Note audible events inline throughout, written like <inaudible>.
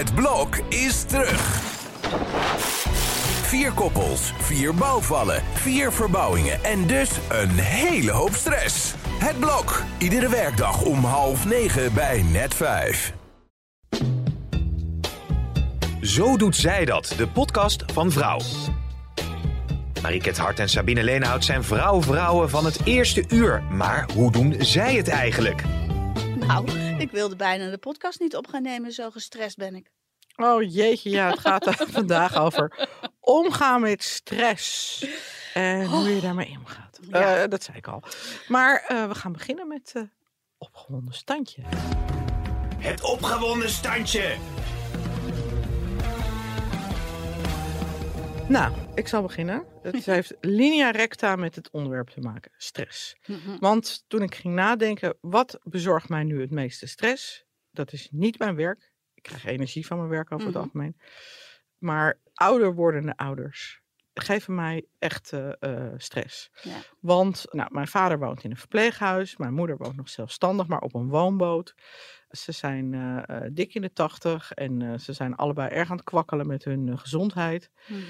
Het blok is terug. Vier koppels, vier bouwvallen, vier verbouwingen en dus een hele hoop stress. Het blok, iedere werkdag om half negen bij net vijf. Zo doet zij dat, de podcast van Vrouw. Mariket Hart en Sabine Leenhout zijn vrouw-vrouwen van het eerste uur. Maar hoe doen zij het eigenlijk? Nou, ik wilde bijna de podcast niet op gaan nemen, zo gestrest ben ik. Oh jeetje, ja, het gaat er <laughs> vandaag over omgaan met stress. En hoe je daarmee omgaat. Ja. Eh, dat zei ik al. Maar eh, we gaan beginnen met uh, opgewonden standje. Het opgewonden standje. Nou, ik zal beginnen. Het <laughs> heeft linea recta met het onderwerp te maken, stress. Mhm. Want toen ik ging nadenken, wat bezorgt mij nu het meeste stress? Dat is niet mijn werk. Ik krijg energie van mijn werk over het algemeen. Maar ouder wordende ouders geven mij echt eh, eh, stress. Ja. Want nou, mijn vader woont in een verpleeghuis. Mijn moeder woont nog zelfstandig, maar op een woonboot. Ze zijn eh, dik in de tachtig en ze zijn allebei erg aan het kwakkelen met hun gezondheid. Mhm.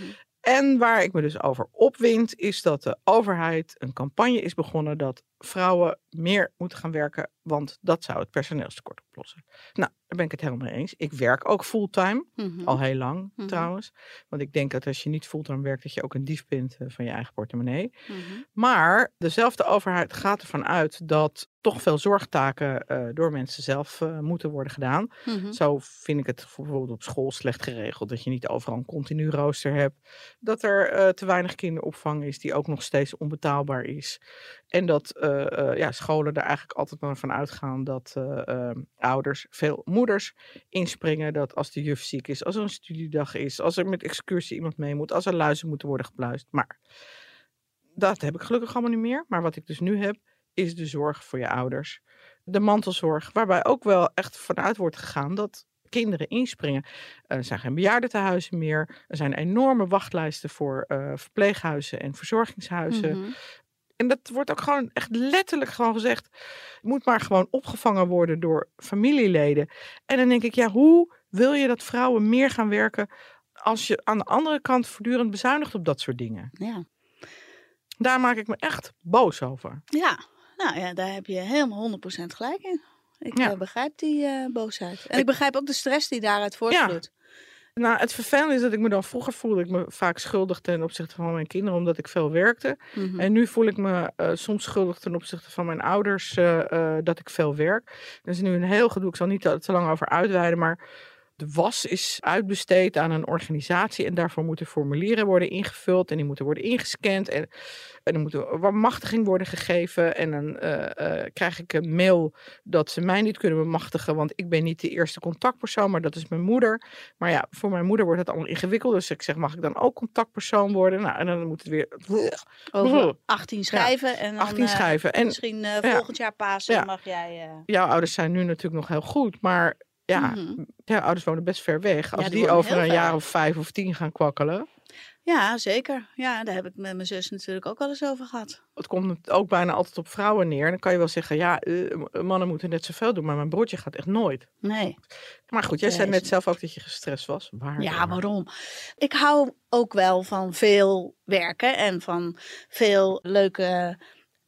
En waar ik me dus over opwind, is dat de overheid een campagne is begonnen dat vrouwen meer moeten gaan werken, want dat zou het personeelstekort oplossen. Nou, daar ben ik het helemaal mee eens. Ik werk ook fulltime, Mhm. al heel lang Mhm. trouwens. Want ik denk dat als je niet fulltime werkt, dat je ook een dief bent eh, van je eigen portemonnee. Mhm. Maar dezelfde overheid gaat ervan uit dat toch veel zorgtaken eh, door mensen zelf eh, moeten worden gedaan. Zo vind ik het bijvoorbeeld op school slecht geregeld. Dat je niet overal een continu rooster hebt. Dat er te weinig kinderopvang is die ook nog steeds onbetaalbaar is. En dat ja, scholen er eigenlijk altijd maar van uitgaan dat eh, eh, ouders, veel moeders inspringen. Dat als de juf ziek is, als er een studiedag is, als er met excursie iemand mee moet, als er luizen moeten worden gepluist. Maar dat heb ik gelukkig allemaal niet meer. Maar wat ik dus nu heb, is de zorg voor je ouders. De mantelzorg, waarbij ook wel echt vanuit wordt gegaan dat kinderen inspringen. Er zijn geen bejaardentehuizen meer. Er zijn enorme wachtlijsten voor eh, verpleeghuizen en verzorgingshuizen. Mhm. En dat wordt ook gewoon echt letterlijk gewoon gezegd. Het moet maar gewoon opgevangen worden door familieleden. En dan denk ik, ja, hoe wil je dat vrouwen meer gaan werken als je aan de andere kant voortdurend bezuinigt op dat soort dingen? Ja. Daar maak ik me echt boos over. ja, nou ja, daar heb je helemaal 100% gelijk in. Ik Ja. eh, begrijp die eh, boosheid. En ik begrijp ook de stress die daaruit voortvloeit. Nou, het vervelende is dat ik me dan vroeger voelde ik me vaak schuldig ten opzichte van mijn kinderen, omdat ik veel werkte. Mhm. En nu voel ik me eh, soms schuldig ten opzichte van mijn ouders eh, dat ik veel werk. Er is nu een heel gedoe, ik zal niet te, te lang over uitweiden, maar de was is uitbesteed aan een organisatie en daarvoor moeten formulieren worden ingevuld en die moeten worden ingescand en, en er moet een bemachtiging worden gegeven en dan eh, eh, krijg ik een mail dat ze mij niet kunnen bemachtigen, want ik ben niet de eerste contactpersoon, maar dat is mijn moeder. Maar ja, voor mijn moeder wordt het allemaal ingewikkeld, dus ik zeg mag ik dan ook contactpersoon worden? Nou, en dan moet het weer <laughs> Over 18 schrijven en dan 18 eh, schrijven. En misschien ja. volgend jaar Pasen Ja. mag jij... jouw ouders zijn nu natuurlijk nog heel goed, maar ja, Mhm. jouw ouders wonen best ver weg. Als die over een ver jaar of vijf of tien gaan kwakkelen, Ja, zeker. Ja, daar heb ik met mijn zus natuurlijk ook wel eens over gehad. het komt ook bijna altijd op vrouwen neer. Dan kan je wel zeggen, ja, eh, mannen moeten net zoveel doen, maar mijn broertje gaat echt nooit. Nee. Maar goed, jij Ja, zei net zelf ook dat je gestrest was. Waar? Ja, waarom? Ik hou ook wel van veel werken en van veel leuke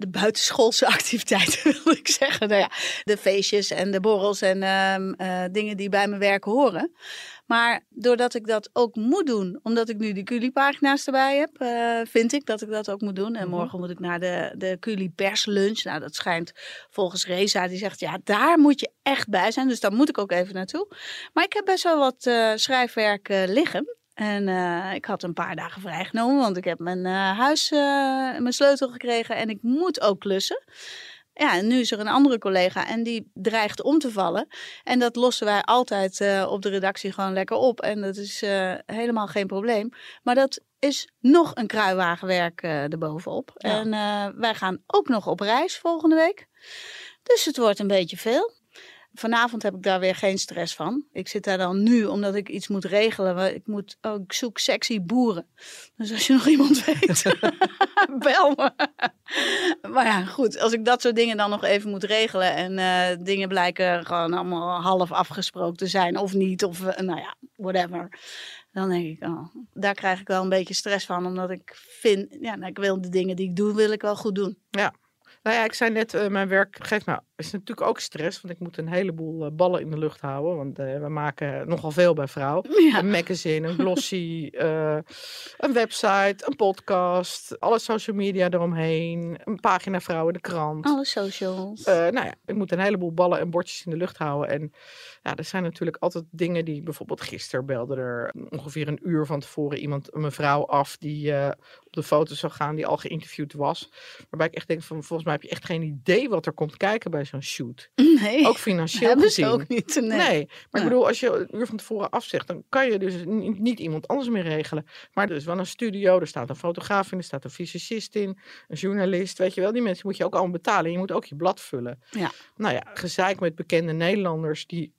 de buitenschoolse <laughs> activiteiten, wil ik zeggen. Nou ja, de feestjes en de borrels en ehm, eh, dingen die bij mijn werk horen. Maar doordat ik dat ook moet doen, omdat ik nu de Culi-pagina's erbij heb, eh, vind ik dat ik dat ook moet doen. En Mhm. morgen moet ik naar de, de Culi-perslunch. Nou, dat schijnt volgens Reza, die zegt, ja, daar moet je echt bij zijn. Dus daar moet ik ook even naartoe. Maar ik heb best wel wat eh, schrijfwerk liggen. En eh, ik had een paar dagen vrijgenomen, want ik heb mijn eh, huis, eh, mijn sleutel gekregen en ik moet ook klussen. Ja, en nu is er een andere collega en die dreigt om te vallen. En dat lossen wij altijd op de redactie gewoon lekker op. En dat is helemaal geen probleem. Maar dat is nog een kruiwagenwerk erbovenop. Ja. En wij gaan ook nog op reis volgende week. Dus het wordt een beetje veel. Vanavond heb ik daar weer geen stress van. Ik zit daar dan nu omdat ik iets moet regelen. Ik, moet, oh, ik zoek sexy boeren. Dus als je <laughs> nog iemand weet, <laughs> bel me. Maar ja, goed. Als ik dat soort dingen dan nog even moet regelen. En eh, dingen blijken gewoon allemaal half afgesproken te zijn of niet. Of eh, nou ja, whatever. Dan denk ik, oh, daar krijg ik wel een beetje stress van. Omdat ik vind, ja, nou, ik wil de dingen die ik doe, wil ik wel goed doen. Nou ja, ik zei net, eh, mijn werk geeft me is natuurlijk ook stress. Want ik moet een heleboel eh, ballen in de lucht houden. Want eh, we maken nogal veel bij Vrouw. <laughs> Ja. Een magazine, een glossy, <laughs> een website, een podcast. Alle social media eromheen. Een pagina Vrouw in de krant. Alle socials. Nou ja, ik moet een heleboel ballen en bordjes in de lucht houden. En ja, er zijn natuurlijk altijd dingen die... Bijvoorbeeld gisteren belde er ongeveer een uur van tevoren iemand, een mevrouw af... die de foto zou gaan, die al geïnterviewd was. Waarbij ik echt denk van, volgens mij heb je echt geen idee wat er komt kijken bij zo'n shoot. nee, Ook financieel hebben ze gezien. ook niet. Nee. Nee, maar ik bedoel, als je een uur van tevoren afzegt, dan kan je dus ni- niet iemand anders meer regelen. Maar er is wel een studio, er staat een fotograaf in, er staat een fysicist in, een journalist, weet je wel. Die mensen moet je ook allemaal betalen. Je moet ook je blad vullen. Ja. Nou ja, gezeik met bekende Nederlanders die...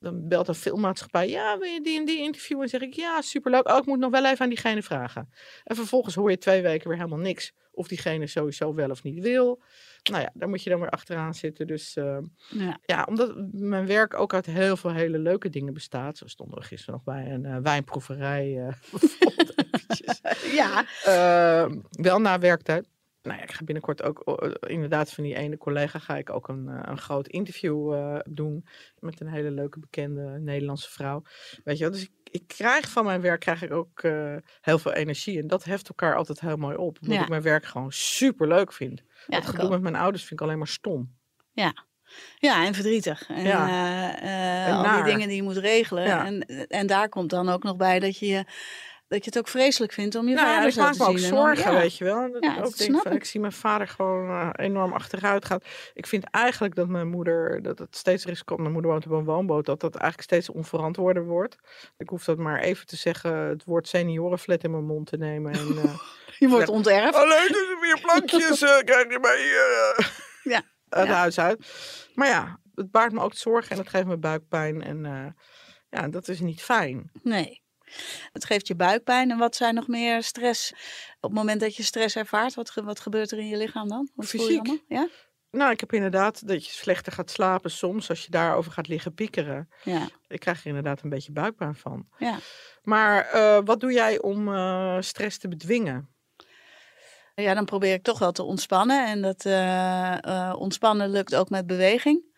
Dan belt een filmmaatschappij, ja, wil je die en die interviewen? En zeg ik, ja, superleuk. Oh, ik moet nog wel even aan diegene vragen. En vervolgens hoor je twee weken weer helemaal niks. Of diegene sowieso wel of niet wil. Nou ja, daar moet je dan weer achteraan zitten. Dus eh, Ja. ja, omdat mijn werk ook uit heel veel hele leuke dingen bestaat. Zo stonden we gisteren nog bij een eh, wijnproeverij. eh, <laughs> <laughs> ja, Eh, wel na werktijd. Nou ja, ik ga binnenkort ook inderdaad van die ene collega ga ik ook een, eh, een groot interview eh, doen. Met een hele leuke bekende Nederlandse vrouw. Weet je wel, dus ik, ik krijg van mijn werk krijg ik ook eh, heel veel energie. En dat heft elkaar altijd heel mooi op. Omdat Ja. ik mijn werk gewoon super leuk vind. ja, dat gedoe met mijn ouders vind ik alleen maar stom. ja, en verdrietig. En, Ja. En al die dingen die je moet regelen. Ja. En, en daar komt dan ook nog bij dat je, je- dat je het ook vreselijk vindt om je Nou ja, vader maak te me ook zien. en dan- zorgen, ja. weet je wel. Dat Ja, ik ook denk van, ik. ik zie mijn vader gewoon eh, enorm achteruit gaan. Ik vind eigenlijk dat mijn moeder, dat het steeds risico, mijn moeder woont op een woonboot, dat dat eigenlijk steeds onverantwoorder wordt. Ik hoef dat maar even te zeggen, het woord seniorenflat in mijn mond te nemen. En, eh, <laughs> Je wordt Ja. onterfd. Alleen dus weer plankjes <laughs> eh, krijg je mee Ja, het ja. huis uit. Maar ja, het baart me ook zorgen en het geeft me buikpijn. En ja, dat is niet fijn. Nee. Het geeft je buikpijn. En wat zijn nog meer stress? Op het moment dat je stress ervaart, wat, ge- wat gebeurt er in je lichaam dan? Wat voel je Fysiek. allemaal? Ja? Nou, ik heb inderdaad dat je slechter gaat slapen soms als je daarover gaat liggen piekeren. Ja. Ik krijg er inderdaad een beetje buikpijn van. Ja. Maar eh, wat doe jij om eh, stress te bedwingen? Ja, dan probeer ik toch wel te ontspannen. En dat eh, ontspannen lukt ook met beweging.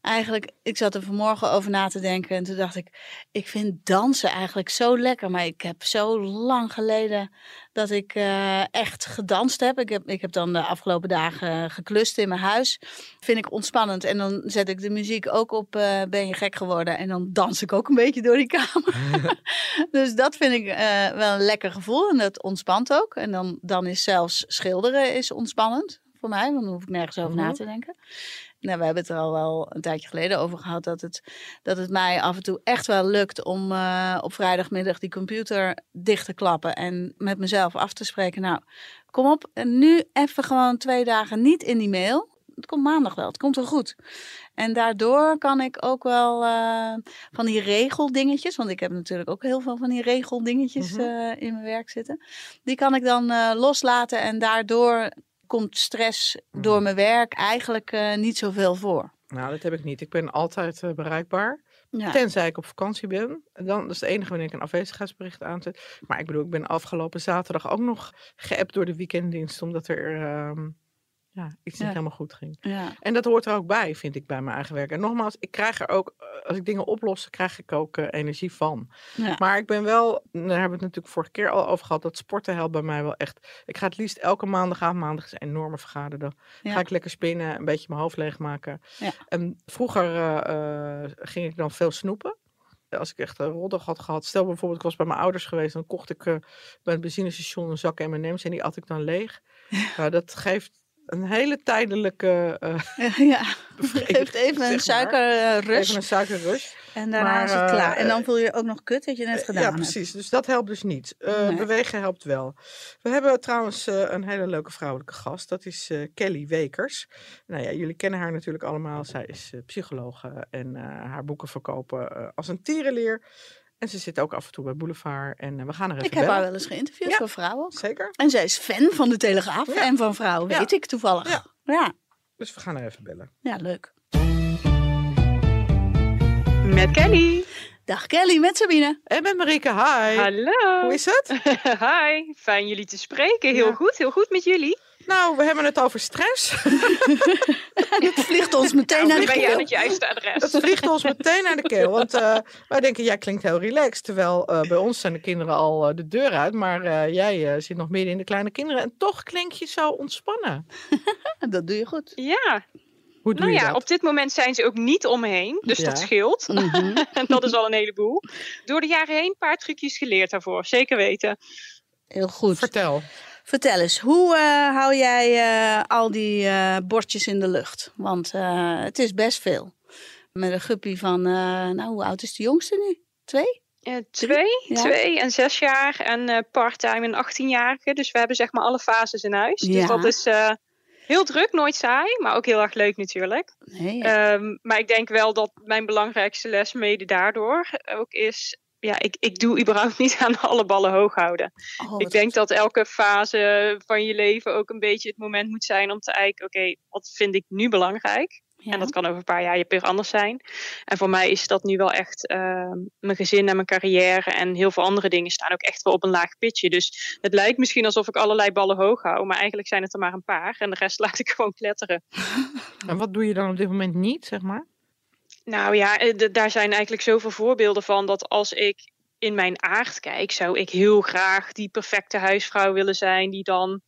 Eigenlijk, ik zat er vanmorgen over na te denken en toen dacht ik, ik vind dansen eigenlijk zo lekker. Maar ik heb zo lang geleden dat ik eh, echt gedanst heb. Ik, heb. ik heb dan de afgelopen dagen geklust in mijn huis. Vind ik ontspannend. En dan zet ik de muziek ook op eh, Ben je gek geworden. En dan dans ik ook een beetje door die kamer. <laughs> <laughs> dus dat vind ik eh, wel een lekker gevoel. En dat ontspant ook. En dan, dan is zelfs schilderen is ontspannend voor mij. Want dan hoef ik nergens over na Mhm. te denken. Nou, we hebben het er al wel een tijdje geleden over gehad. Dat het, dat het mij af en toe echt wel lukt om eh, op vrijdagmiddag die computer dicht te klappen. En met mezelf af te spreken. Nou, kom op. En nu even gewoon twee dagen niet in die mail. Het komt maandag wel. Het komt wel goed. En daardoor kan ik ook wel eh, van die regeldingetjes. Want ik heb natuurlijk ook heel veel van die regeldingetjes Mhm. eh, in mijn werk zitten. Die kan ik dan loslaten. En daardoor komt stress door Mhm. mijn werk eigenlijk eh, niet zoveel voor. Nou, dat heb ik niet. Ik ben altijd eh, bereikbaar. Ja. Tenzij ik op vakantie ben. En Dan dat is het enige wanneer ik een afwezigheidsbericht aanzet. Maar ik bedoel, ik ben afgelopen zaterdag ook nog geappt door de weekenddienst. Omdat er ehm, ja, iets niet Ja. helemaal goed ging. Ja. En dat hoort er ook bij, vind ik, bij mijn eigen werk. En nogmaals, ik krijg er ook, eh, als ik dingen oplos, krijg ik ook eh, energie van. Ja. Maar ik ben wel, daar hebben we het natuurlijk vorige keer al over gehad, dat sporten helpt bij mij wel echt. Ik ga het liefst elke maandagavond, maandag is een enorme vergaderdag. Ja. Ga ik lekker spinnen, een beetje mijn hoofd leegmaken. Ja. En vroeger eh, ging ik dan veel snoepen. Als ik echt een roddag had gehad. Stel bijvoorbeeld, ik was bij mijn ouders geweest. Dan kocht ik bij het benzinestation een zak M&M's en die at ik dan leeg. <laughs> Nou, dat geeft een hele tijdelijke uh, <laughs> ja, <laughs> <laughs> geeft even een suikerrush. Even een suikerrush. En daarna maar, is het klaar. En dan voel je ook nog kut dat je net gedaan hebt. Ja, precies. Dus dat helpt dus niet. Nee. Bewegen helpt wel. We hebben trouwens een hele leuke vrouwelijke gast. Dat is Kelly Wekers. Nou ja, jullie kennen haar natuurlijk allemaal. Zij is psychologe en haar boeken verkopen als een tierenleer. En ze zit ook af en toe bij Boulevard. En we gaan er even Ik heb haar wel eens geïnterviewd voor vrouwen. Zeker. En zij is fan van de Telegraaf en van vrouwen, weet ik toevallig. Ja. Dus we gaan er even bellen. Ja, leuk. Met Kelly. Dag Kelly, met Sabine. En met Marieke, hi. Hallo. Hoe is het? <laughs> hi, fijn jullie te spreken. Heel goed, heel goed met jullie. Nou, we hebben het over stress. <laughs> het vliegt ons meteen naar de keel. Ben het juiste adres? Het vliegt ons meteen naar de keel. Want uh, wij denken, jij klinkt heel relaxed. Terwijl uh, bij ons zijn de kinderen al uh, de deur uit. Maar jij zit nog midden in de kleine kinderen. En toch klink je zo ontspannen. <laughs> dat doe je goed. Ja. Hoe doe nou je ja, dat? op dit moment zijn ze ook niet om me heen. Dus Ja. dat scheelt. Mhm. <laughs> en dat is al een heleboel. Door de jaren heen een paar trucjes geleerd daarvoor. Zeker weten. Heel goed. Vertel. Vertel eens, hoe eh, hou jij eh, al die eh, bordjes in de lucht? Want het is best veel. Met een guppy van, nou hoe oud is de jongste nu? Twee? Twee, Ja. twee en zes jaar en parttime een 18-jarige. Dus we hebben zeg maar alle fases in huis. Ja. Dus dat is heel druk, nooit saai, maar ook heel erg leuk natuurlijk. Nee. Ehm, maar ik denk wel dat mijn belangrijkste les mede daardoor ook is... Ja, ik, ik doe überhaupt niet aan alle ballen hoog houden. Oh, ik denk dat elke fase van je leven ook een beetje het moment moet zijn om te kijken... Oké, wat vind ik nu belangrijk? Ja. En dat kan over een paar jaar weer anders zijn. En voor mij is dat nu wel echt ehm, mijn gezin en mijn carrière en heel veel andere dingen staan ook echt wel op een laag pitje. Dus het lijkt misschien alsof ik allerlei ballen hoog hou, maar eigenlijk zijn het er maar een paar. En de rest <laughs> laat ik gewoon kletteren. En wat doe je dan op dit moment niet, zeg maar? Nou ja, eh, daar zijn eigenlijk zoveel voorbeelden van dat als ik in mijn aard kijk, zou ik heel graag die perfecte huisvrouw willen zijn die dan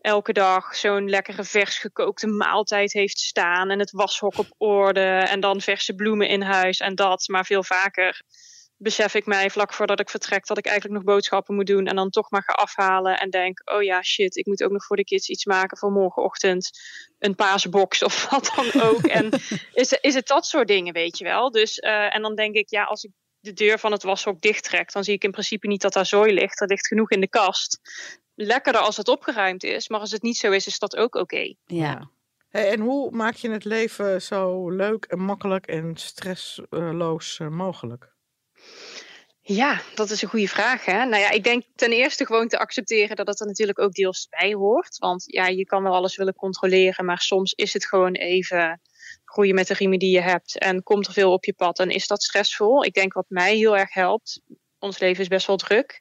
elke dag zo'n lekkere vers gekookte maaltijd heeft staan en het washok op orde en dan verse bloemen in huis en dat. Maar veel vaker besef ik mij vlak voordat ik vertrek dat ik eigenlijk nog boodschappen moet doen en dan toch maar ga afhalen en denk, oh ja, shit, ik moet ook nog voor de kids iets maken voor morgenochtend. Een paasbox of <laughs> wat dan ook. en <laughs> is, is het dat soort dingen, weet je wel. Dus, eh, en dan denk ik, ja, als ik de deur van het washok dichttrek, dan zie ik in principe niet dat daar zooi ligt. Er ligt genoeg in de kast. Lekkerder als het opgeruimd is, maar als het niet zo is, is dat ook oké. ja. Hey, en hoe maak je het leven zo leuk en makkelijk en stressloos eh, mogelijk? Ja, dat is een goede vraag. Hè? Nou ja, ik denk ten eerste gewoon te accepteren dat het er natuurlijk ook deels bij hoort. Want ja, je kan wel alles willen controleren, maar soms is het gewoon even groeien met de riemen die je hebt. En komt er veel op je pad en is dat stressvol? Ik denk wat mij heel erg helpt, ons leven is best wel druk.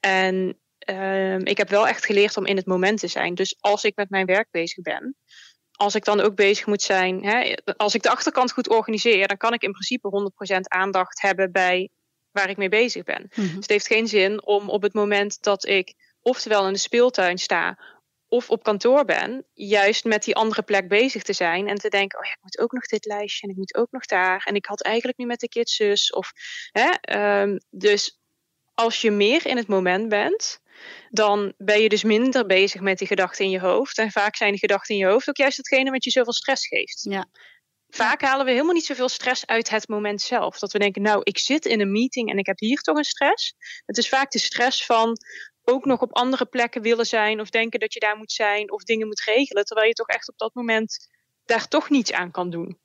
En ehm, ik heb wel echt geleerd om in het moment te zijn. Dus als ik met mijn werk bezig ben, als ik dan ook bezig moet zijn, hè, als ik de achterkant goed organiseer, dan kan ik in principe 100% aandacht hebben bij waar ik mee bezig ben. Mhm. Dus het heeft geen zin om op het moment dat ik oftewel in de speeltuin sta of op kantoor ben, juist met die andere plek bezig te zijn en te denken, oh ja, ik moet ook nog dit lijstje en ik moet ook nog daar en ik had eigenlijk nu met de kids zus of hè, ehm, dus als je meer in het moment bent, dan ben je dus minder bezig met die gedachten in je hoofd. En vaak zijn die gedachten in je hoofd ook juist hetgene wat je zoveel stress geeft. Ja. Vaak halen we helemaal niet zoveel stress uit het moment zelf. Dat we denken, nou, ik zit in een meeting en ik heb hier toch een stress. Het is vaak de stress van ook nog op andere plekken willen zijn of denken dat je daar moet zijn of dingen moet regelen, terwijl je toch echt op dat moment daar toch niets aan kan doen.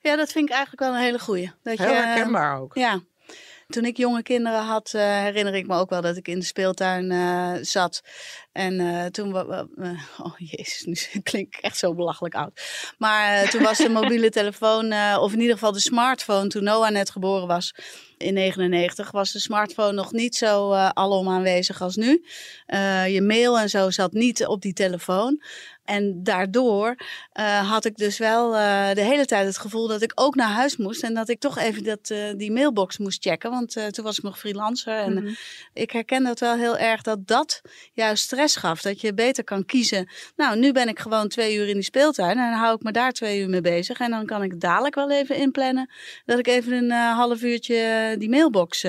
ja, dat vind ik eigenlijk wel een hele goeie. Dat Heel je, herkenbaar ook. Ja. Toen ik jonge kinderen had, eh, herinner ik me ook wel dat ik in de speeltuin eh, zat. En eh, toen... oh jezus, nu <laughs> klink ik echt zo belachelijk oud. Maar toen was de mobiele <laughs> telefoon, of in ieder geval de smartphone, toen Noah net geboren was in 99, was de smartphone nog niet zo eh alom aanwezig als nu. Eh, je mail en zo zat niet op die telefoon. En daardoor eh, had ik dus wel de hele tijd het gevoel dat ik ook naar huis moest. En dat ik toch even dat, die mailbox moest checken. Want toen was ik nog freelancer. En Mhm. ik herken dat wel heel erg dat dat juist stress gaf. Dat je beter kan kiezen. Nou, nu ben ik gewoon twee uur in die speeltuin. En dan hou ik me daar twee uur mee bezig. En dan kan ik dadelijk wel even inplannen. Dat ik even een half uurtje die mailbox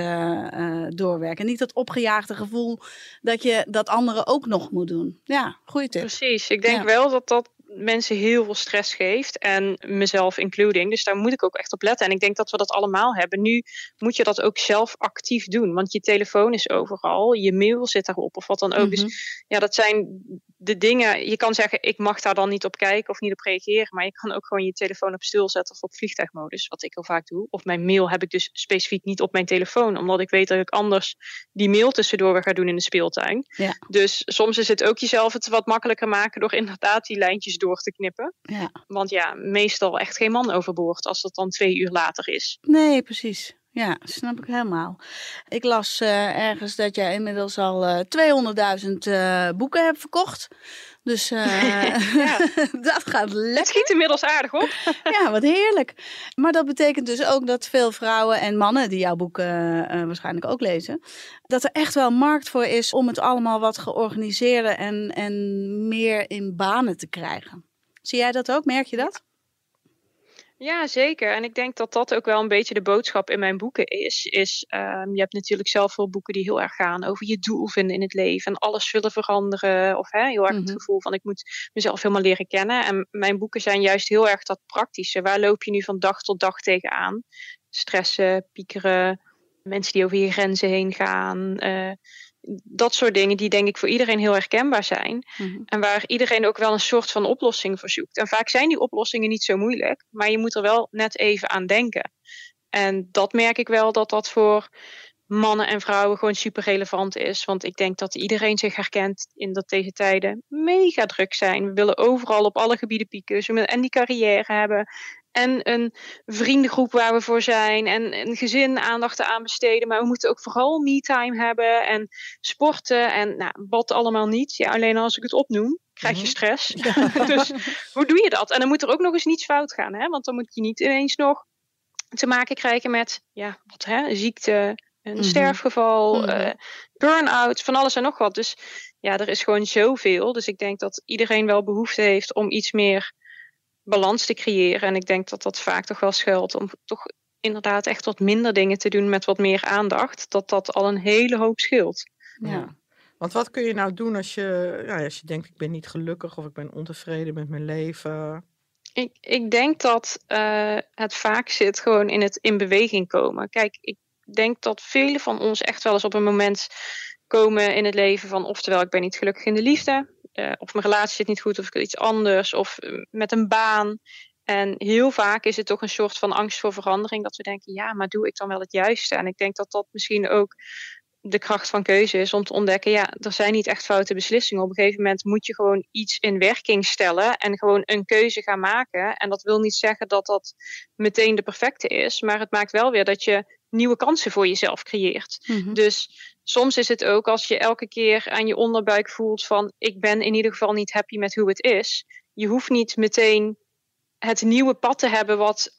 doorwerken. En niet dat opgejaagde gevoel dat je dat anderen ook nog moet doen. Ja, goede tip. Precies. Ik denk wel dat dat mensen heel veel stress geeft. En mezelf including. Dus daar moet ik ook echt op letten. En ik denk dat we dat allemaal hebben. Nu moet je dat ook zelf actief doen. Want je telefoon is overal. Je mail zit daarop of wat dan ook. Dus mhm. ja, dat zijn de dingen. Je kan zeggen, ik mag daar dan niet op kijken of niet op reageren. Maar je kan ook gewoon je telefoon op stil zetten of op vliegtuigmodus. Wat ik heel vaak doe. Of mijn mail heb ik dus specifiek niet op mijn telefoon. Omdat ik weet dat ik anders die mail tussendoor weer ga doen in de speeltuin. Ja. Dus soms is het ook jezelf het wat makkelijker maken door inderdaad die lijntjes door te knippen. Ja. Want ja, meestal echt geen man overboord als dat dan twee uur later is. Nee, precies. Ja, snap ik helemaal. Ik las uh, ergens dat jij inmiddels al uh, 200.000 uh, boeken hebt verkocht. Dus <laughs> <laughs> dat gaat lekker. Het schiet inmiddels aardig op. <laughs> ja, wat heerlijk. Maar dat betekent dus ook dat veel vrouwen en mannen die jouw boeken waarschijnlijk ook lezen, dat er echt wel markt voor is om het allemaal wat georganiseerder en, en meer in banen te krijgen. Zie jij dat ook? Merk je dat? Ja, zeker. En ik denk dat dat ook wel een beetje de boodschap in mijn boeken is. is um, je hebt natuurlijk zelf veel boeken die heel erg gaan over je doel vinden in het leven en alles willen veranderen. Of hè, heel erg het mhm. gevoel van ik moet mezelf helemaal leren kennen. En mijn boeken zijn juist heel erg dat praktische. Waar loop je nu van dag tot dag tegenaan? Stressen, piekeren, mensen die over je grenzen heen gaan. Uh, dat soort dingen die denk ik voor iedereen heel herkenbaar zijn. Mhm. En waar iedereen ook wel een soort van oplossing voor zoekt. En vaak zijn die oplossingen niet zo moeilijk, maar je moet er wel net even aan denken. En dat merk ik wel dat dat voor mannen en vrouwen gewoon super relevant is. Want ik denk dat iedereen zich herkent in dat deze tijden mega druk zijn. We willen overal op alle gebieden pieken. Dus we willen en die carrière hebben en een vriendengroep waar we voor zijn en een gezin aandacht aan besteden. Maar we moeten ook vooral me-time hebben en sporten en nou, wat allemaal niet. Ja, alleen als ik het opnoem, krijg je mhm. stress. <laughs> dus hoe doe je dat? En dan moet er ook nog eens niets fout gaan, hè? want dan moet je niet ineens nog te maken krijgen met ja, wat, hè? ziekte, een mhm. sterfgeval, mm -hmm. burn-out, van alles en nog wat. Dus ja, er is gewoon zoveel. Dus ik denk dat iedereen wel behoefte heeft om iets meer balans te creëren. En ik denk dat dat vaak toch wel schuilt om toch inderdaad echt wat minder dingen te doen met wat meer aandacht. Dat dat al een hele hoop scheelt. Ja. Want wat kun je nou doen als je, ja, als je denkt ik ben niet gelukkig of ik ben ontevreden met mijn leven? Ik, ik denk dat uh, het vaak zit gewoon in het in beweging komen. Kijk, ik denk dat velen van ons echt wel eens op een moment komen in het leven van oftewel ik ben niet gelukkig in de liefde, uh, of mijn relatie zit niet goed of ik iets anders of eh, met een baan. En heel vaak is het toch een soort van angst voor verandering dat we denken, ja, maar doe ik dan wel het juiste? En ik denk dat dat misschien ook de kracht van keuze is om te ontdekken, ja, er zijn niet echt foute beslissingen. Op een gegeven moment moet je gewoon iets in werking stellen en gewoon een keuze gaan maken. En dat wil niet zeggen dat dat meteen de perfecte is, maar het maakt wel weer dat je nieuwe kansen voor jezelf creëert. Mhm. Dus soms is het ook als je elke keer aan je onderbuik voelt van ik ben in ieder geval niet happy met hoe het is. Je hoeft niet meteen het nieuwe pad te hebben wat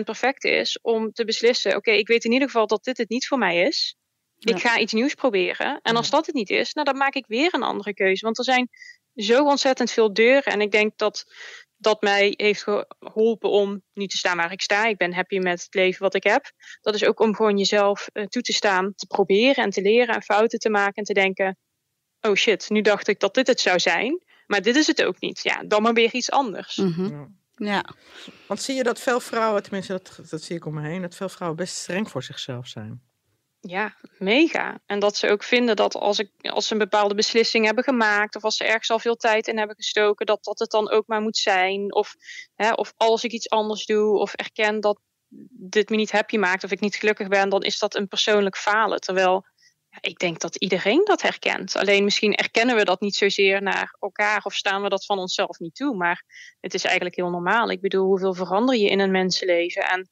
100% perfect is om te beslissen, oké, ik weet in ieder geval dat dit het niet voor mij is. Ik ga iets nieuws proberen. En als dat het niet is, nou dan maak ik weer een andere keuze. Want er zijn zo ontzettend veel deuren. En ik denk dat dat mij heeft geholpen om nu te staan waar ik sta. Ik ben happy met het leven wat ik heb. Dat is ook om gewoon jezelf uh, toe te staan, te proberen en te leren en fouten te maken en te denken: oh shit, nu dacht ik dat dit het zou zijn, maar dit is het ook niet. Ja, dan maar weer iets anders. Mhm. ja. ja. Want zie je dat veel vrouwen, tenminste dat, dat zie ik om me heen, dat veel vrouwen best streng voor zichzelf zijn? Ja, mega. En dat ze ook vinden dat als, ik, als ze een bepaalde beslissing hebben gemaakt, of als ze ergens al veel tijd in hebben gestoken, dat dat het dan ook maar moet zijn. Of, hè, of als ik iets anders doe, of erken dat dit me niet happy maakt, of ik niet gelukkig ben, dan is dat een persoonlijk falen. Terwijl ik denk dat iedereen dat herkent. Alleen misschien erkennen we dat niet zozeer naar elkaar of staan we dat van onszelf niet toe. Maar het is eigenlijk heel normaal. Ik bedoel, hoeveel verander je in een mensenleven? En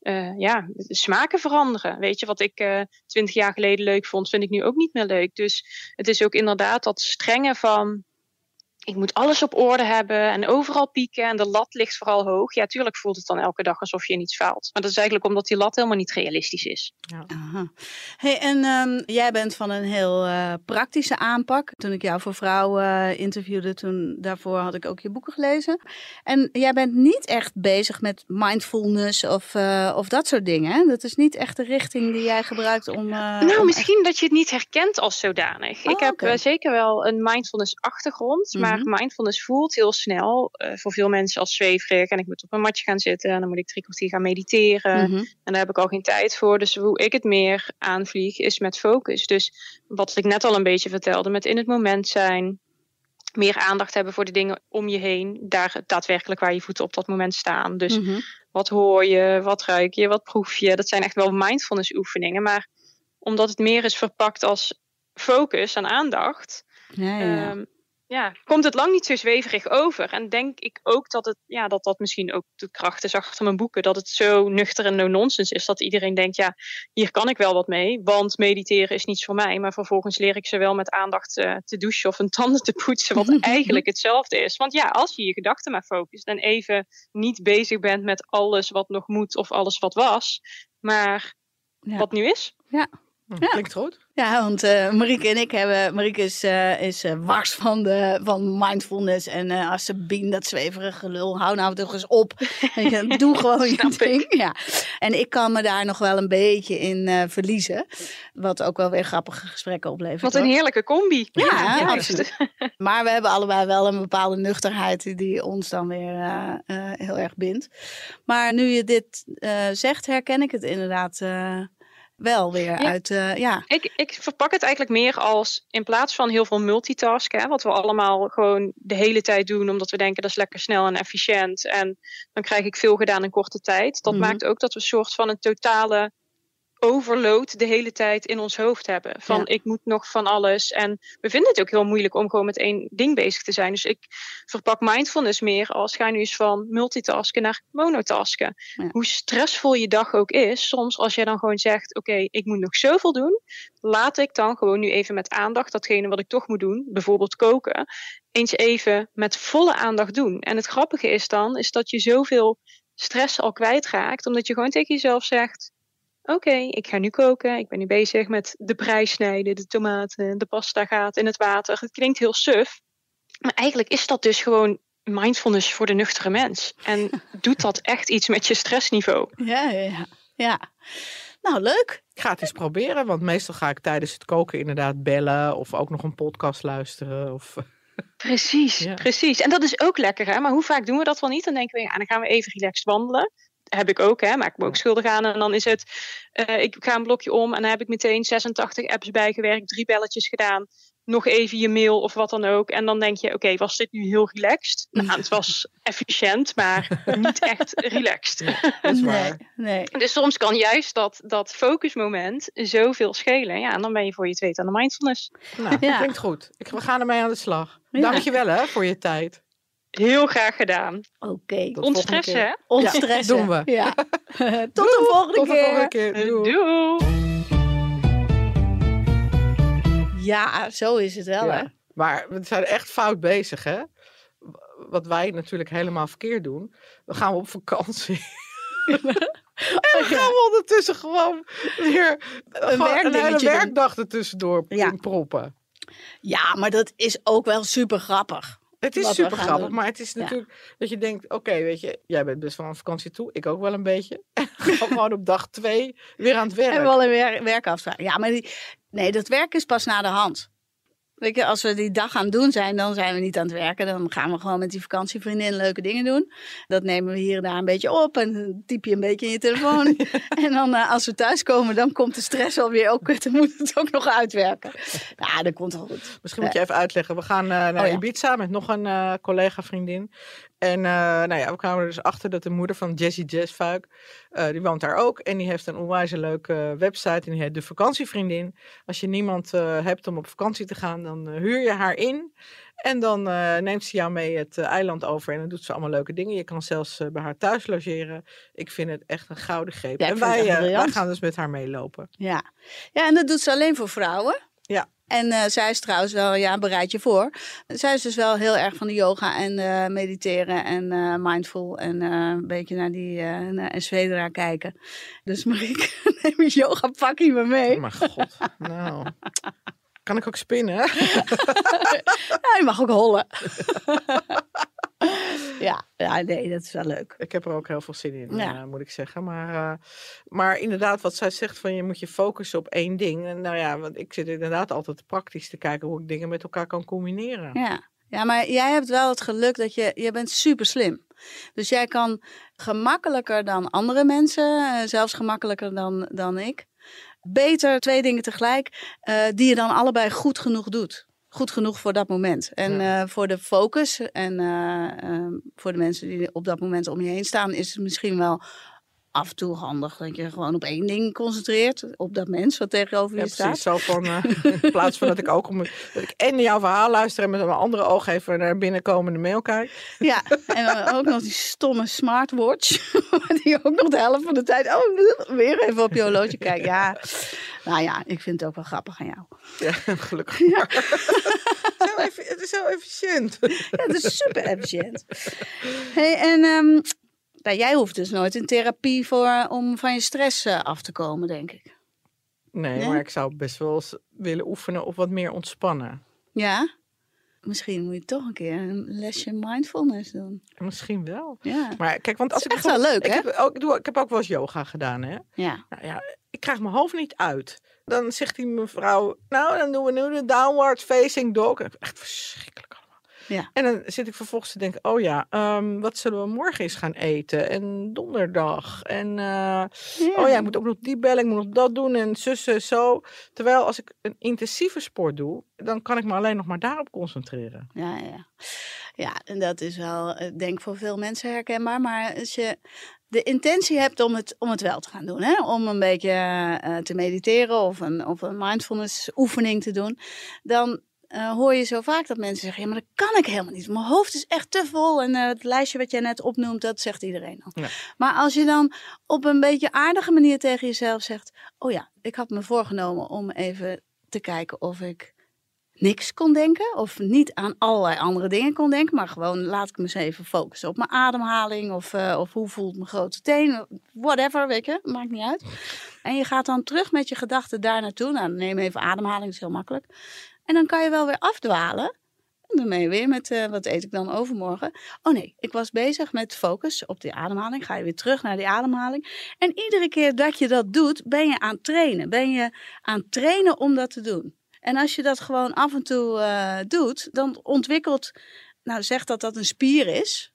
uh, ja, smaken veranderen. Weet je, wat ik uh, twintig jaar geleden leuk vond, vind ik nu ook niet meer leuk. Dus het is ook inderdaad dat strenge van ik moet alles op orde hebben en overal pieken en de lat ligt vooral hoog. Ja, tuurlijk voelt het dan elke dag alsof je in iets faalt. Maar dat is eigenlijk omdat die lat helemaal niet realistisch is. Aha. Hey, en ehm, jij bent van een heel eh, praktische aanpak. Toen ik jou voor vrouwen uh, interviewde, toen daarvoor had ik ook je boeken gelezen. En jij bent niet echt bezig met mindfulness of, uh, of dat soort dingen. Hè? Dat is niet echt de richting die jij gebruikt om. nou, om misschien dat je het niet herkent als zodanig. Oh, ik heb oké. zeker wel een mindfulness achtergrond, maar Mhm. mindfulness voelt heel snel voor veel mensen als zweverig. En ik moet op een matje gaan zitten en dan moet ik drie kwartier gaan mediteren. Mhm. En daar heb ik al geen tijd voor. Dus hoe ik het meer aanvlieg is met focus. Dus wat ik net al een beetje vertelde, met in het moment zijn. Meer aandacht hebben voor de dingen om je heen. Daar daadwerkelijk waar je voeten op dat moment staan. Dus Mhm. wat hoor je, wat ruik je, wat proef je. Dat zijn echt wel mindfulness oefeningen. Maar omdat het meer is verpakt als focus en aandacht. Ja, ja, ja. Ja, komt het lang niet zo zweverig over. En denk ik ook dat het, ja, dat, dat misschien ook de kracht is achter mijn boeken. Dat het zo nuchter en no-nonsense is. Dat iedereen denkt, ja, hier kan ik wel wat mee. Want mediteren is niets voor mij. Maar vervolgens leer ik ze wel met aandacht eh, te douchen of hun tanden te poetsen. Wat <laughs> eigenlijk hetzelfde is. Want ja, als je je gedachten maar focust. En even niet bezig bent met alles wat nog moet of alles wat was. Maar Ja. wat nu is. Ja. Klinkt goed. Ja, want eh Marieke en ik hebben. Marieke is, eh, is eh, wars van, de, van mindfulness. En als Sabine dat zweverige gelul, hou nou toch eens op. <laughs> Doe gewoon je ik. ding. Ja. En ik kan me daar nog wel een beetje in verliezen. Wat ook wel weer grappige gesprekken oplevert. Wat een hoor. heerlijke combi. Ja, juist. absoluut. Maar we hebben allebei wel een bepaalde nuchterheid die- ons dan weer heel erg bindt. Maar nu je dit zegt, herken ik het inderdaad wel weer Ja. uit. eh, ja. Ik, ik verpak het eigenlijk meer als in plaats van heel veel multitasken, hè, wat we allemaal gewoon de hele tijd doen, omdat we denken dat is lekker snel en efficiënt. En dan krijg ik veel gedaan in korte tijd. Dat Mhm. maakt ook dat we een soort van een totale overload de hele tijd in ons hoofd hebben. Van Ja. ik moet nog van alles. En we vinden het ook heel moeilijk om gewoon met één ding bezig te zijn. Dus ik verpak mindfulness meer als ga nu eens van multitasken naar monotasken. Ja. Hoe stressvol je dag ook is, soms als jij dan gewoon zegt: Oké, ik moet nog zoveel doen. Laat ik dan gewoon nu even met aandacht datgene wat ik toch moet doen, bijvoorbeeld koken, eens even met volle aandacht doen. En het grappige is dan, is dat je zoveel stress al kwijtraakt, omdat je gewoon tegen jezelf zegt: Oké, ik ga nu koken. Ik ben nu bezig met de prijs snijden, de tomaten, de pasta gaat in het water. Het klinkt heel suf. Maar eigenlijk is dat dus gewoon mindfulness voor de nuchtere mens. En <laughs> doet dat echt iets met je stressniveau? Ja, ja, ja. ja. Nou, leuk. Ik ga het eens proberen, want meestal ga ik tijdens het koken inderdaad bellen of ook nog een podcast luisteren. Of... <laughs> Precies, Ja. precies. En dat is ook lekker, hè? Maar hoe vaak doen we dat wel niet? Dan denken we, ja, dan gaan we even relaxed wandelen. Heb ik ook, hè? Maak ik me ook schuldig aan. En dan is het, eh, ik ga een blokje om en dan heb ik meteen 86 apps bijgewerkt, drie belletjes gedaan. Nog even je mail of wat dan ook. En dan denk je, oké, was dit nu heel relaxed? <laughs> Nou, het was efficiënt, maar <laughs> niet echt relaxed. Dat is nee, waar. nee. Dus soms kan juist dat, dat focusmoment zoveel schelen. Ja, en dan ben je voor je het weet aan de mindfulness. Nou, Ja. klinkt goed. Ik, we gaan ermee aan de slag. Ja. Dankjewel hè, voor je tijd. Heel graag gedaan. Oké. Tot Ontstressen, hè? Ontstressen. doen we. Ja. <laughs> Tot de volgende Tot de keer. volgende keer. Doei. Doei! Ja, zo is het wel, hè? Maar we zijn echt fout bezig, hè? Wat wij natuurlijk helemaal verkeerd doen. We gaan op vakantie. <laughs> en dan gaan we ondertussen gewoon weer een, hele werkdag ertussendoor Ja. proppen. Ja, maar dat is ook wel super grappig. Het is super grappig, maar het is Ja. natuurlijk dat je denkt, oké, weet je, jij bent best wel aan vakantie toe, ik ook wel een beetje. <laughs> En gewoon op dag twee weer aan het werk. En wel een wer werkafspraak. Ja, maar die, nee, dat werk is pas na de hand. Weet je, als we die dag aan het doen zijn, dan zijn we niet aan het werken. Dan gaan we gewoon met die vakantievriendin leuke dingen doen. Dat nemen we hier en daar een beetje op. En typ je een beetje in je telefoon. <laughs> En dan eh, als we thuiskomen, dan komt de stress alweer. Ook kut, dan moet het ook nog uitwerken. <laughs> Ja, dat komt wel goed. Misschien moet je even uitleggen. We gaan eh, naar Oh ja. Ibiza met nog een eh, collega-vriendin. En eh, nou ja, we kwamen er dus achter dat de moeder van Jessie Jazzfuik, eh die woont daar ook. En die heeft een onwijs leuke website en die heet De Vakantievriendin. Als je niemand eh, hebt om op vakantie te gaan, dan huur je haar in. En dan neemt ze jou mee het eiland over en dan doet ze allemaal leuke dingen. Je kan zelfs bij haar thuis logeren. Ik vind het echt een gouden greep. Ja, en wij, wij gaan dus met haar meelopen. Ja. ja, en dat doet ze alleen voor vrouwen. En uh, zij is trouwens wel, ja, bereid je voor. Zij is dus wel heel erg van de yoga en uh, mediteren en uh, mindful en een beetje naar die naar SVDRA kijken. Dus Marieke, <laughs> neem je yoga pakje me mee. Oh mijn god, nou. Kan ik ook spinnen? <laughs> ja, je mag ook hollen. <laughs> <laughs> ja, ja, nee, dat is wel leuk. Ik heb er ook heel veel zin in, ja. uh, moet ik zeggen. Maar, uh, maar inderdaad, wat zij zegt van je moet je focussen op één ding. En nou ja, want ik zit inderdaad altijd praktisch te kijken hoe ik dingen met elkaar kan combineren. Ja, ja maar jij hebt wel het geluk dat je, je bent super slim. Dus jij kan gemakkelijker dan andere mensen, uh, zelfs gemakkelijker dan, dan ik, beter twee dingen tegelijk, die je dan allebei goed genoeg doet goed genoeg voor dat moment. En ja. uh, voor de focus en uh, uh, voor de mensen die op dat moment om je heen staan, is het misschien wel af en toe handig dat je gewoon op één ding concentreert. Op dat mens wat tegenover je ja, staat. Precies, zo van, <laughs> in plaats van dat ik ook om, dat ik en jouw verhaal luister en met een andere oog even naar binnenkomende mail kijk. Ja, en dan ook nog die stomme smartwatch. <laughs> die ook nog de helft van de tijd, oh, weer even op je horloge kijken. Ja, nou ja, ik vind het ook wel grappig aan jou. Ja, <laughs> gelukkig. Ja. zo het is zo efficiënt. Ja, het is super efficiënt. Hey, en um, nou, jij hoeft dus nooit in therapie voor, om van je stress uh, af te komen, denk ik. Nee, nee, maar ik zou best wel eens willen oefenen op wat meer ontspannen. Ja? Misschien moet je toch een keer een lesje mindfulness doen. Misschien wel. Ja. Maar kijk, want als is ik echt wel leuk, ik hè? Heb ook, ik, doe, ik heb ook wel eens yoga gedaan, hè? Ja. Nou ja, ik krijg mijn hoofd niet uit. Dan zegt die mevrouw, nou, dan doen we nu de downward facing dog. Echt verschrikkelijk. Ja. En dan zit ik vervolgens te denken, oh ja, um, wat zullen we morgen eens gaan eten? En donderdag. En uh, ja. oh ja, ik moet ook nog die bellen, ik moet nog dat doen en zussen, zo. Terwijl als ik een intensieve sport doe, dan kan ik me alleen nog maar daarop concentreren. Ja, ja. Ja, en dat is wel, ik denk voor veel mensen herkenbaar. Maar als je de intentie hebt om het, om het wel te gaan doen. Hè? Om een beetje uh, te mediteren of een, of een mindfulness oefening te doen. Dan uh, hoor je zo vaak dat mensen zeggen, ja, maar dat kan ik helemaal niet. Mijn hoofd is echt te vol. En uh, het lijstje wat jij net opnoemt, dat zegt iedereen al. Ja. Maar als je dan op een beetje aardige manier tegen jezelf zegt, oh ja, ik had me voorgenomen om even te kijken of ik niks kon denken of niet aan allerlei andere dingen kon denken, maar gewoon laat ik me eens even focussen op mijn ademhaling of, uh, of hoe voelt mijn grote teen, whatever, weet je, maakt niet uit. En je gaat dan terug met je gedachten daar naartoe. Nou, neem even ademhaling, dat is heel makkelijk. En dan kan je wel weer afdwalen. En dan ben je weer met, uh, wat eet ik dan overmorgen? Oh nee, ik was bezig met focus op die ademhaling. Ga je weer terug naar die ademhaling. En iedere keer dat je dat doet, ben je aan het trainen. Ben je aan het trainen om dat te doen. En als je dat gewoon af en toe uh, doet, dan ontwikkelt, nou zeg dat dat een spier is,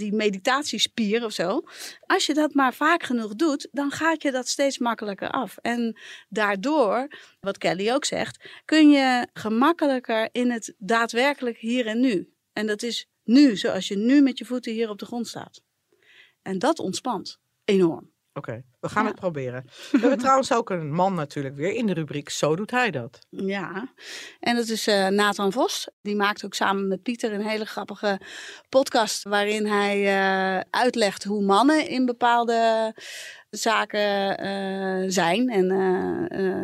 die meditatiespier of zo. Als je dat maar vaak genoeg doet, dan gaat je dat steeds makkelijker af. En daardoor, wat Kelly ook zegt, kun je gemakkelijker in het daadwerkelijk hier en nu. En dat is nu, zoals je nu met je voeten hier op de grond staat. En dat ontspant enorm. Oké, okay, we gaan Ja. het proberen. We hebben <laughs> trouwens ook een man natuurlijk weer in de rubriek Zo doet hij dat. Ja, en dat is eh, Nathan Vos. Die maakt ook samen met Pieter een hele grappige podcast. waarin hij eh, uitlegt hoe mannen in bepaalde zaken eh, zijn. En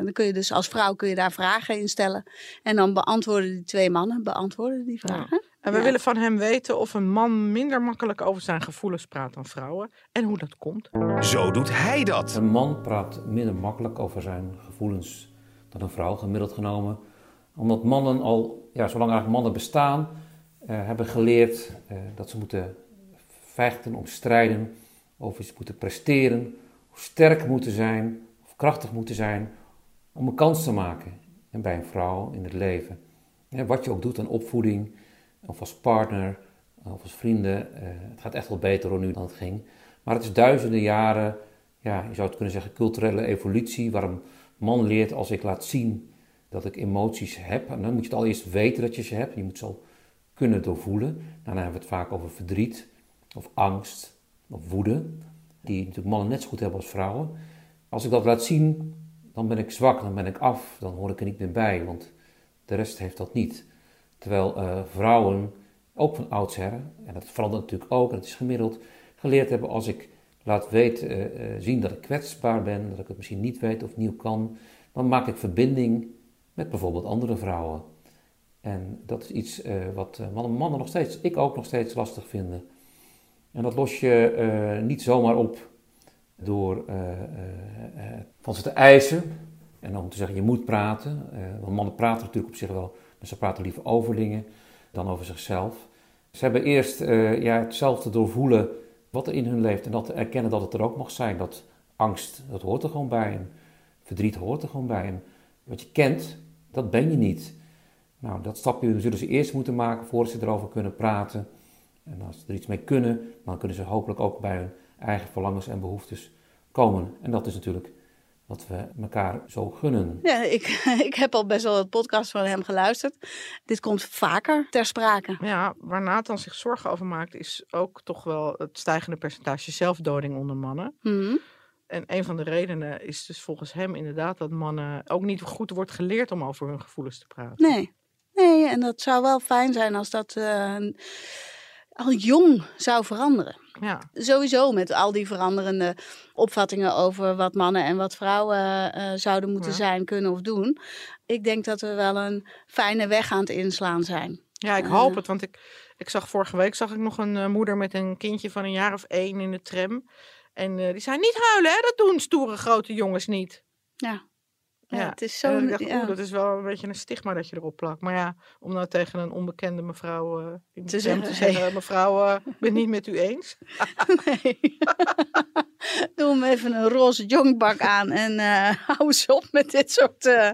dan kun je dus als vrouw kun je daar vragen in stellen. En dan beantwoorden die twee mannen beantwoorden die vragen. En we Ja. willen van hem weten of een man minder makkelijk over zijn gevoelens praat dan vrouwen. En hoe dat komt. Zo doet hij dat. Een man praat minder makkelijk over zijn gevoelens dan een vrouw, gemiddeld genomen. Omdat mannen al, ja, zolang eigenlijk mannen bestaan, eh, hebben geleerd eh, dat ze moeten vechten om strijden, of iets moeten presteren, of sterk moeten zijn, of krachtig moeten zijn, om een kans te maken. En bij een vrouw in het leven. Ja, wat je ook doet aan opvoeding, of als partner, of als vrienden. eh, het gaat echt wel beter nu dan het ging. Maar het is duizenden jaren, ja, je zou het kunnen zeggen, culturele evolutie, waar een man leert als ik laat zien dat ik emoties heb. En dan moet je het al eerst weten dat je ze hebt. Je moet ze al kunnen doorvoelen. Daarna hebben we het vaak over verdriet, of angst, of woede. Die natuurlijk mannen net zo goed hebben als vrouwen. Als ik dat laat zien, dan ben ik zwak, dan ben ik af, dan hoor ik er niet meer bij, want de rest heeft dat niet. Terwijl eh, vrouwen, ook van oudsher, en dat verandert natuurlijk ook, en het is gemiddeld, geleerd hebben als ik laat weten, eh, eh, zien dat ik kwetsbaar ben, dat ik het misschien niet weet of nieuw kan, dan maak ik verbinding met bijvoorbeeld andere vrouwen. En dat is iets eh, wat uh, mannen nog steeds, ik ook nog steeds lastig vinden. En dat los je uh, niet zomaar op door van ze te eisen en dan te zeggen je moet praten. want mannen praten natuurlijk op zich wel, ze praten liever over dingen dan over zichzelf. Ze hebben eerst ja, hetzelfde doorvoelen wat er in hun leeft en dat erkennen dat het er ook mag zijn. Dat angst, dat hoort er gewoon bij. En verdriet hoort er gewoon bij. En wat je kent, dat ben je niet. Nou, dat stapje zullen ze eerst moeten maken voordat ze erover kunnen praten. En als ze er iets mee kunnen, dan kunnen ze hopelijk ook bij hun eigen verlangens en behoeftes komen. En dat is natuurlijk wat we elkaar zo gunnen. Ja, ik, <laughs> ik heb al best wel het podcast van hem geluisterd. Dit komt vaker ter sprake. Ja, waar Nathan zich zorgen over maakt, is ook toch wel het stijgende percentage zelfdoding onder mannen. Mhm. En een van de redenen is dus volgens hem inderdaad dat mannen ook niet goed wordt geleerd om over hun gevoelens te praten. Nee, nee en dat zou wel fijn zijn als dat uh, al jong zou veranderen. Ja. Sowieso met al die veranderende opvattingen over wat mannen en wat vrouwen uh, zouden moeten Ja. zijn, kunnen of doen. Ik denk dat we wel een fijne weg aan het inslaan zijn. Ja, ik Eh. hoop het, want ik, ik zag vorige week zag ik nog een eh, moeder met een kindje van een jaar of één in de tram. En eh, die zei, niet huilen, hè? dat doen stoere grote jongens niet. Ja, ja, Ja, het is zo. dacht ja. dat is wel een beetje een stigma dat je erop plakt. Maar ja, om nou tegen een onbekende mevrouw in de Te zeggen, <laughs> mevrouw, eh, ik ben het niet met u eens. <laughs> Nee. <laughs> Doe hem even een roze jongbak aan en eh hou eens op met dit soort eh,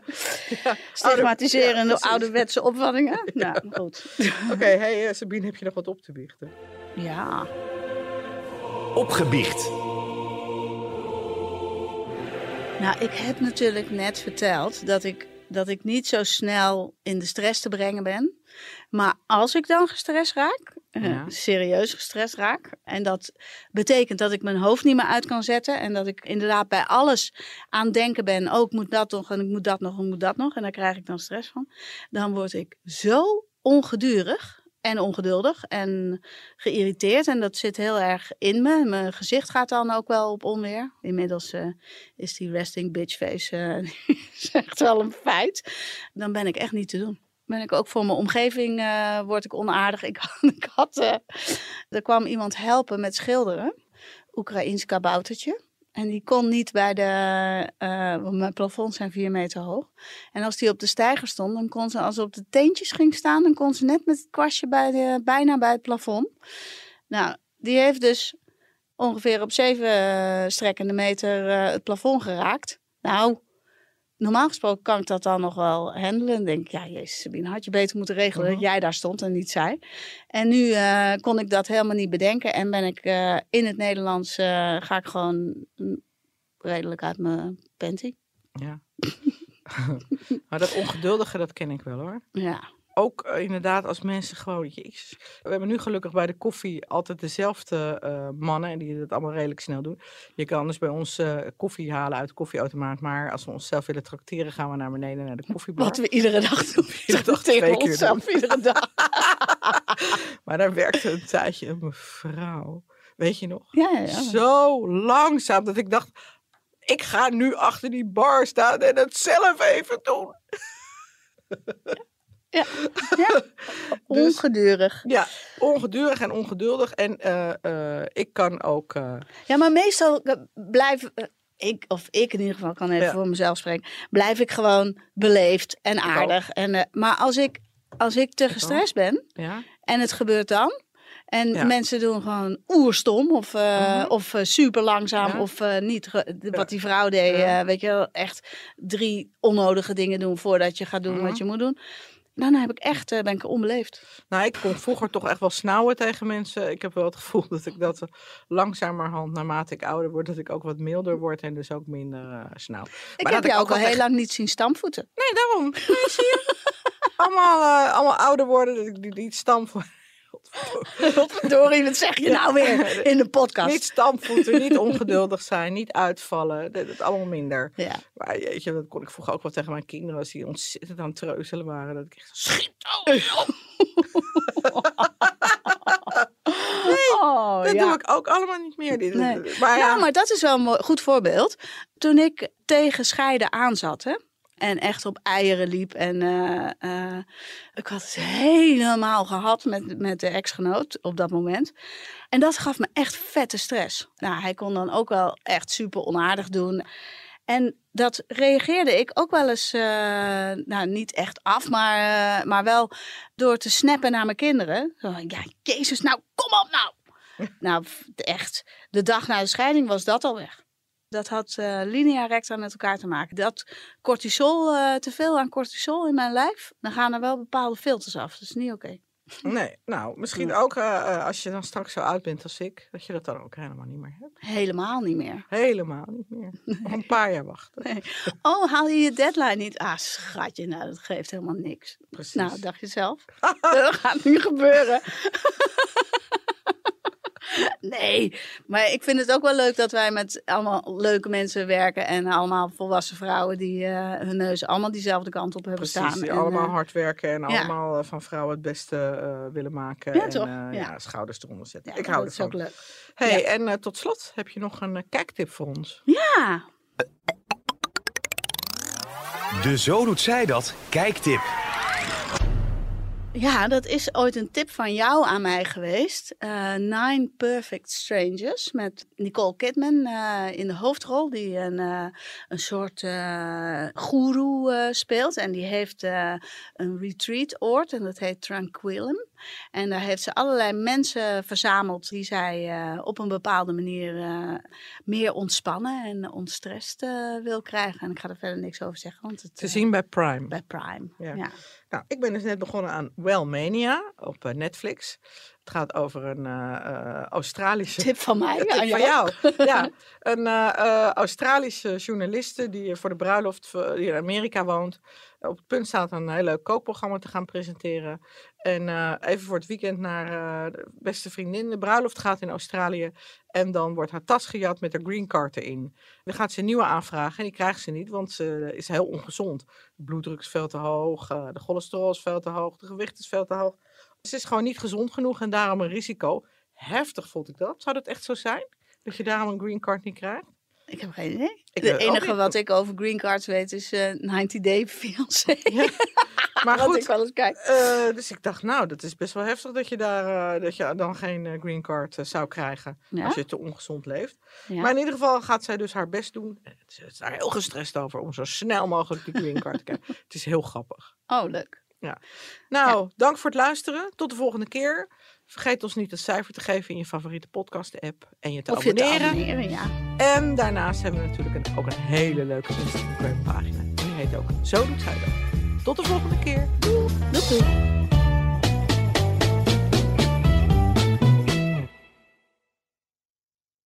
stigmatiserende ja, precies. ouderwetse opvattingen. Nou, goed. Oké, hey, Sabine, heb je nog wat op te biechten? Ja. Opgebiecht. Nou, ik heb natuurlijk net verteld dat ik, dat ik niet zo snel in de stress te brengen ben. Maar als ik dan gestrest raak, eh, Ja. serieus gestrest raak, en dat betekent dat ik mijn hoofd niet meer uit kan zetten en dat ik inderdaad bij alles aan het denken ben, oh ik moet dat nog en ik moet dat nog en ik moet dat nog en daar krijg ik dan stress van, dan word ik zo ongedurig en ongeduldig en geïrriteerd en dat zit heel erg in me. Mijn gezicht gaat dan ook wel op onweer. Inmiddels eh, is die resting bitch face eh, <laughs> echt wel een feit. Dan ben ik echt niet te doen. Ben ik ook voor mijn omgeving eh, word ik onaardig. Ik, <laughs> ik had, er kwam iemand helpen met schilderen, Oekraïens kaboutertje. En die kon niet bij de, eh, want mijn plafonds zijn vier meter hoog. En als die op de steiger stond, dan kon ze, als ze op de teentjes ging staan, dan kon ze net met het kwastje bij de, bijna bij het plafond. Nou, die heeft dus ongeveer op zeven eh, strekkende meter eh, het plafond geraakt. Nou, normaal gesproken kan ik dat dan nog wel handelen. Denk ik, ja, jezus Sabine, had je beter moeten regelen Mhm. dat jij daar stond en niet zij. En nu eh, kon ik dat helemaal niet bedenken. En ben ik eh, in het Nederlands, eh, ga ik gewoon mm, redelijk uit mijn panty. Ja. <laughs> <laughs> maar dat ongeduldige, dat ken ik wel hoor. Ja, Ook eh, inderdaad als mensen gewoon, jezus. We hebben nu gelukkig bij de koffie altijd dezelfde eh, mannen en die dat allemaal redelijk snel doen. Je kan dus bij ons eh, koffie halen uit de koffieautomaat, maar als we onszelf willen trakteren gaan we naar beneden naar de koffiebar. wat we iedere dag doen. <laughs> Iedere dag <laughs> Tegen onszelf iedere dag. <laughs> Maar daar werkte een tijdje een mevrouw, weet je nog? Ja, ja, ja. Zo langzaam dat ik dacht, ik ga nu achter die bar staan en het zelf even doen. <laughs> ja. Dus- Ongedurig. Ja, ongedurig en ongeduldig. En eh, eh, ik kan ook. eh, Ja, maar meestal blijf ik, of ik in ieder geval kan even Ja. voor mezelf spreken, blijf ik gewoon beleefd en aardig. En, maar als ik, als ik te gestrest ben ja, en het gebeurt dan. En Ja. mensen doen gewoon oerstom of, Mhm. of super langzaam Ja. of niet ge- de- Ja. wat die vrouw deed. Weet je wel, echt drie onnodige dingen doen voordat je gaat doen Mhm. wat je moet doen. Dan heb ik echt, eh, ben ik onbeleefd. nou, ik kon vroeger toch echt wel snauwen tegen mensen. Ik heb wel het gevoel dat ik dat langzamerhand, naarmate ik ouder word, dat ik ook wat milder word en dus ook minder eh snauw. Ik dat heb jou ook al heel echt- lang niet zien stampvoeten. Nee, daarom. Nee, zie je? allemaal, eh, allemaal ouder worden, dat ik niet- niet stamvoeten. <laughs> <laughs> Dorie, wat zeg je nou weer in de podcast? Niet stampvoeten, niet ongeduldig zijn, niet uitvallen. Dat, dat allemaal minder. Ja. Maar jeetje, dat kon ik vroeger ook wel tegen mijn kinderen als die ontzettend aan het treuzelen waren. Dat ik echt schiet <laughs> Oh, Dat ja. doe ik ook allemaal niet meer. Dit- Nee. Maar ja, Ja, maar dat is wel een goed voorbeeld. Toen ik tegen scheiden aan zat, hè, En echt op eieren liep. En eh, eh, ik had het helemaal gehad met, met de ex-genoot op dat moment. En dat gaf me echt vette stress. Nou, hij kon dan ook wel echt super onaardig doen. En dat reageerde ik ook wel eens, eh, nou niet echt af, maar, maar wel door te snappen naar mijn kinderen. Zo, ja, Jezus, nou kom op nou. <laughs> nou, echt. De dag na de scheiding was dat al weg. Dat had eh, linea recta met elkaar te maken. Dat cortisol, eh, te veel aan cortisol in mijn lijf, dan gaan er wel bepaalde filters af. Dat is niet oké. Nee, nou, misschien ook eh, als je dan straks zo oud bent als ik, dat je dat dan ook helemaal niet meer hebt. Helemaal niet meer. Helemaal niet meer. <laughs> Een paar jaar wachten. Nee. Oh, haal je je deadline niet? Ah, schatje, nou, dat geeft helemaal niks. Precies. Nou, dacht je zelf? <laughs> dat gaat nu gebeuren. <laughs> nee, maar ik vind het ook wel leuk dat wij met allemaal leuke mensen werken. En allemaal volwassen vrouwen die eh, hun neus allemaal diezelfde kant op hebben Precies, staan. die En, allemaal eh, hard werken en ja. allemaal eh, van vrouwen het beste eh, willen maken. Ja, en toch? eh, Ja. ja, schouders eronder zetten. ja, ik hou dat is ervan. ook leuk. Hey, Ja. en tot slot heb je nog een kijktip voor ons. Ja, De Zo Doet Zij Dat kijktip. Ja, dat is ooit een tip van jou aan mij geweest. Eh, Nine Perfect Strangers met Nicole Kidman eh, in de hoofdrol. Die een, eh, een soort eh goeroe speelt. En die heeft een retreat-oord en dat heet Tranquillum. En daar heeft ze allerlei mensen verzameld die zij op een bepaalde manier meer ontspannen en ontstrest eh, wil krijgen. En ik ga er verder niks over zeggen, want het Te zien bij Prime. bij Prime. Ja. ja. Nou, ik ben dus net begonnen aan Wellmania op eh, Netflix. Het gaat over een eh, eh, Australische... Tip van mij. <laughs> Tip aan van jou. Ja, <laughs> een eh, Australische journaliste die voor de bruiloft die in Amerika woont. Op het punt staat een heel leuk kookprogramma te gaan presenteren. En even voor het weekend naar de beste vriendin de bruiloft gaat in Australië. En dan wordt haar tas gejat met haar green card erin. Dan gaat ze een nieuwe aanvragen en die krijgt ze niet, want ze is heel ongezond. De bloeddruk is veel te hoog, de cholesterol is veel te hoog, de gewicht is veel te hoog. Ze is gewoon niet gezond genoeg en daarom een risico. Heftig vond ik dat. Zou dat echt zo zijn? Dat je daarom een green card niet krijgt? Ik heb geen idee. Ik Het ook enige wat ik over green cards weet is eh 90 Day Fiancé. <laughs> Maar <laughs> Wat ik goed, wel eens kijk. eh, dus ik dacht, nou, dat is best wel heftig dat je daar eh, dat je dan geen green card zou krijgen Ja? als je te ongezond leeft. Ja. Maar in ieder geval gaat zij dus haar best doen. En Ze is daar heel gestrest over om zo snel mogelijk die green card te krijgen. <laughs> Het is heel grappig. Oh, leuk. Nou, dank voor het luisteren. Tot de volgende keer. Vergeet ons niet een cijfer te geven in je favoriete podcast-app en je te Of je te abonneren. abonneren, ja. En daarnaast hebben we natuurlijk een, ook een hele leuke Instagram-pagina. Die heet ook Zo Doet Zij Dat. Tot de volgende keer. Doei.